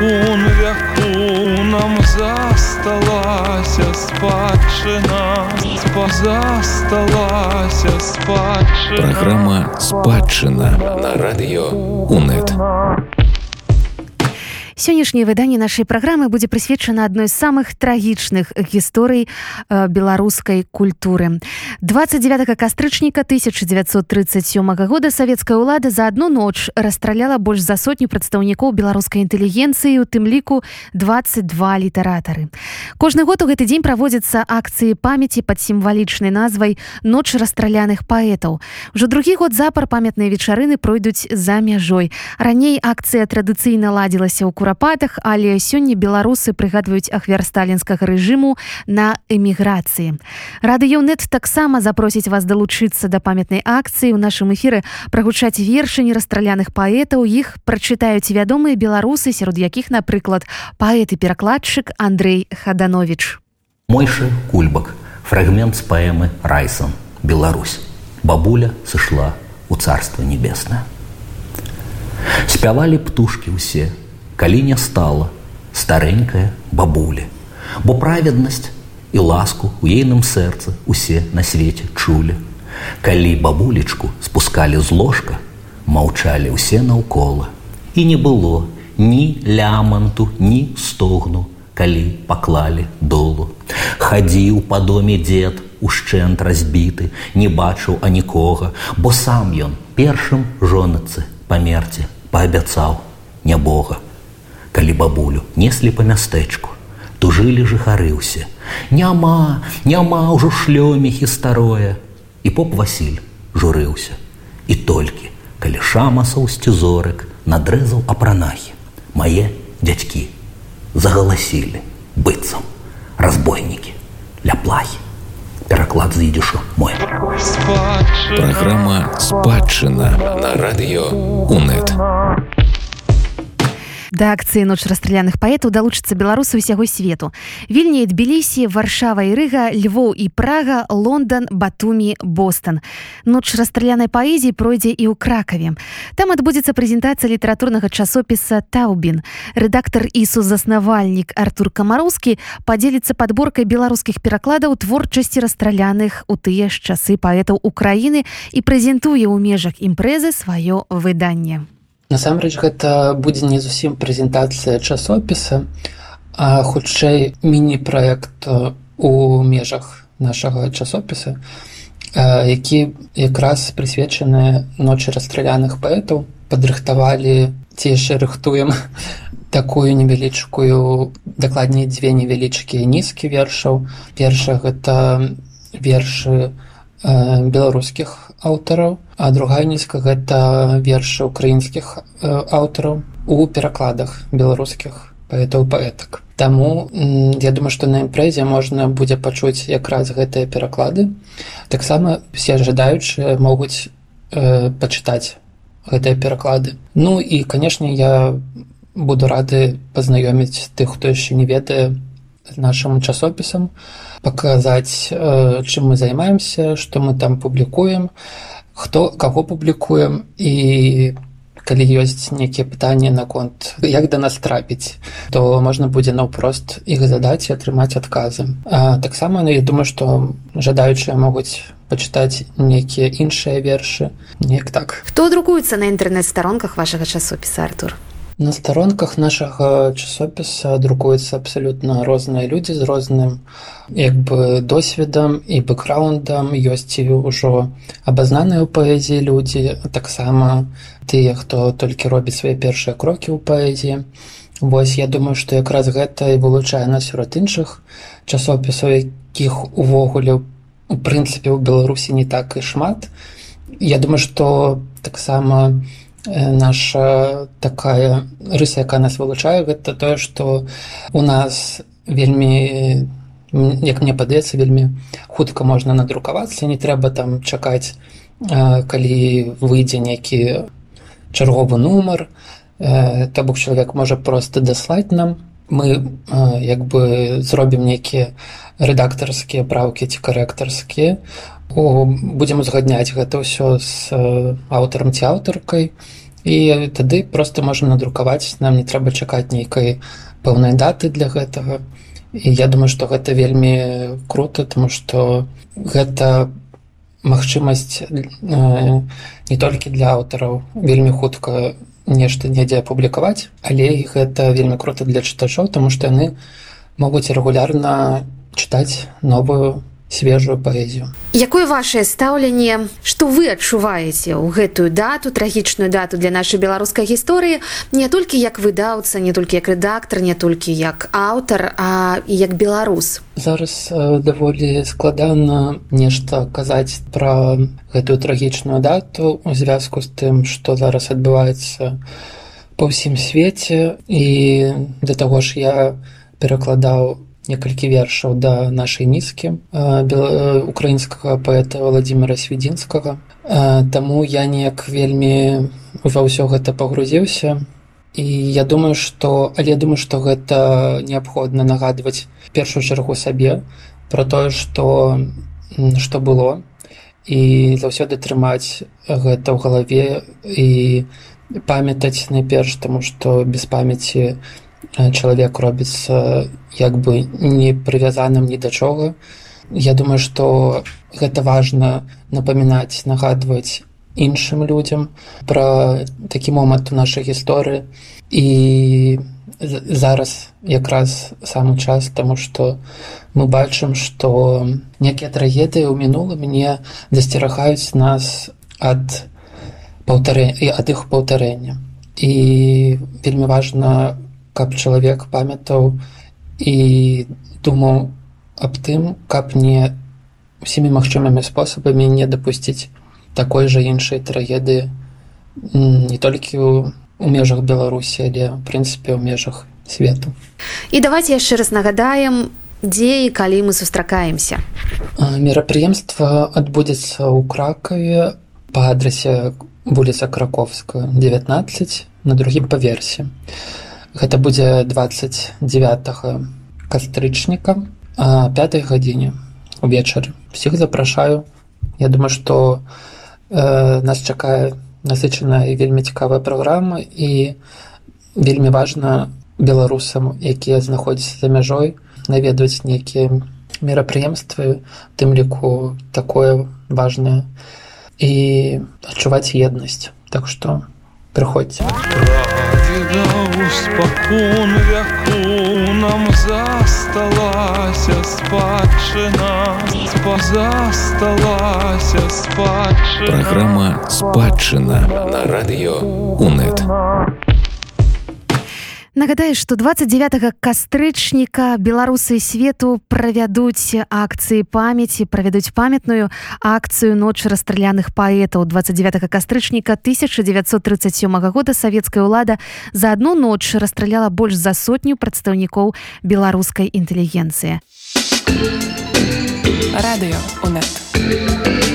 спакун вяку нам засталася спадчына засталася спадчына Праграма спадчына на радыё УНэт. Сённяшняе выданне нашай праграмы будзе прысвечана адной з самых трагічных гісторый э, беларускай культуры. 29 кастрычніка 1937 года савецкая ўлада за адну ноч расстраляла больш за сотню прадстаўнікоў беларускай інтэлігенцыі, у тым ліку 22 літаратары. Кожны год у гэты дзень праводзяцца акцыі памяці пад сімвалічнай назвай ноч расстраляных паэтаў. Ужо другі год запар памятныя вечарыны пройдуць за мяжой. Раней акцыя традыцыйна ладзілася ў кура курапатах але сёння беларусы прыгадваюць ахвяр сталінскага рэжыму на эміграцыі. Радыёнет таксама запросіць вас далучыцца да памятнай акцыі. Ў нашым эфіры прагучаць вершы нерастраляных паэтаў. Іх прачытаюць вядомыя беларусы сярод якіх напрыклад паэт і перакладчык Андрей хаданович мойшы кульбак фрагмент з паэмы райсон. Беларусь бабуля сышла у царства небеснае. Спявалі птушки ўсе калі не стала старенькая бабуля, бо праведнасць і ласку у ейным сэрцы усе на свеце чулі. Калі бабулечку спускалі з ложка, маўчалі ўсе наўкола. І не было ні ляманту, ні стогну, калі паклалі долу. Хадзіў па доме дзед, ушчэнт разбіты, не бачыў анікога, бо сам ён першым жонацы памерці паабяцаў нябога калі бабулю неслі па мястэчку. Тужылі жыхары ўсе. Няма няма ўжо шлёміхі старое! І поп васіль журыўся. І толькі калі шамасаў сцізорык надрэзаў апранахі. Мае дзядзькі загаласілі быццам. Разбойнікі ля плахі пераклад з'едзешу мой! Праграма спадчына на радыё УНэт. Да акцыі ноч расстраляных паэтаў далучыцца беларусы ўсяго свету. Вільні Тбілісі, варшава і рыга, Львоў і Прага, Лондан, Батумі, Бостон. Ноч расстралянай паэзіі пройдзе і ў кракаве. Там адбудзецца прэзентацыя літаратурнага часопіса Таўбін. Рэдактар і сузаснавальнік Артур Камароўскі падзеліцца падборкай беларускіх перакладаў творчасці расстраляных у тыя ж часы паэтаў Украіны і прэзентуе ў межах імпрэзы сваё выданне насамрэч гэта будзе не зусім прэзентацыя часопіса а хутчэй міні-праект у межах нашага часопіса які якраз прысвечаны ночы расстраляных паэтаў. Падрыхтавалі ці яшчэ рыхтуем такую невялічкую дакладней дзве невялічкія нізкі вершаў. Перша гэта вершы беларускіх аўтараў а другая нізка гэта вершы украінскіх аўтараў у перакладах беларускіх паэтаў паэтак. Таму я думаю што на імпрэзе можна будзе пачуць якраз гэтыя пераклады. Таксама все жадаючыя могуць э, пачытаць гэтыя пераклады. Ну і канешне я буду рады пазнаёміць тых хто яшчэ не ведае нашим часопісам паказаць э, чым мы займаемся што мы там публікуем хто каго публікуем і калі ёсць нейкія пытанні наконт як да нас трапіць то можна будзе наўпрост іх задаць і атрымаць адказы таксама ну, я думаю што жадаючыя могуць пачытаць нейкія іншыя вершы неяк так. Хто друкуецца на інтэрнэт-старонках вашага часопіса артур На старонках нашага часопіса друкуюцца абсалютна розныя людзі з розным як бы досведам і бэкграундам. Ёсць і ўжо абазнаныя ў паэзіі людзі таксама тыя хто толькі робіць свае першыя крокі ў паэзіі. Вось я думаю што якраз гэта і вылучае нас сярод іншых часопісаў якіх увогуле у прынцыпе ў беларусі не так і шмат. Я думаю што таксама наша такая рыса якая нас вылучае гэта тое што у нас вельмі як мне падаецца вельмі хутка можна надрукавацца. Не трэба там чакаць калі выйдзе нейкі чарговы нумар. То бок чалавек можа просто даслаць нам. Мы як бы зробім нейкія рэдактарскія праўкі ці карэктарскія будзем узгадняць гэта ўсё з аўтарам ці аўтаркай і тады просто можем надрукаваць нам не трэба чакаць нейкай пэўнай даты для гэтага і я думаю что гэта вельмі круто тому что гэта магчымасць э, не толькі для аўтараў. Вельмі хутка нешта недзе апублікаваць але і гэта вельмі круто для чытачоў тому что яны могуць рэгулярна чытаць новую свежую паэзію якое ваше стаўленне што вы адчуваеце ў гэтую дату трагічную дату для нашай беларускай гісторыі не толькі як выдаўца не толькі як рэдактор не толькі як аўтар а як беларус? Зараз даволі складана нешта казаць пра гэтую трагічную дату у звязку з тым што зараз адбываецца па ўсім свеце. І да таго ж я перакладаў у некалькі вершаў да нашай нізкі украінскага паэта владимира сведзінскага Таму я неяк вельмі ва ўсё гэта пагрузіўся. І я думаю что але думаю что гэта неабходна нагадваць першую чаргу сабе про тое что что было. І заўсёды трымаць гэта ў галаве і памятаць найперш таму што без памяці не чалавек робіцца як бы не прывязаным ні да чога Я думаю что гэта важна напамінаць нагадваць іншым людзям пра такі момант у нашай гісторыі. І зараз якраз самы час таму што мы бачым што некія трагедыі ў мінулым мне засцерагаюць нас ад паўтары і ад іх паўтарэння. І вельмі важна каб чалавек памятаў і думаў аб тым каб не усімі магчымымі спосабамі не дапусціць такой жа іншай трагедыі не толькі ў, у межах беларусі але в прынцыпе ў межах свету. І давайте яшчэ раз нагадаем дзе і калі мы сустракаемся. Мерапрыемства адбудзецца ў кракаве па адрасе вуліца краковская 19 на другім паверсе Гэта будзе 29 кастрычніка пятой гадзіне увечары всех запрашаю. Я думаю что э, нас чакае насычаная і вельмі цікавая праграма і вельмі важна беларусам якія знаходзяцца за мяжой наведваць нейкія мерапрыемствы тым ліку такое важное і адчуваць еднасць так что прыходзьце спакон вяку нам засталася спадчына засталася спадчына Праграма спадчына на радыё УНэт. Нагадаю, што 29 кастрычніка беларусы свету правядуць акцыі памяці, правядуць памятную акцыю ноч расстраляных паэтаў 29 кастрычніка 1937 года савецкая ўлада за адну ноч расстраляла больш за сотню прадстаўнікоў беларускай інтэлігенцыі. Радыё у нет.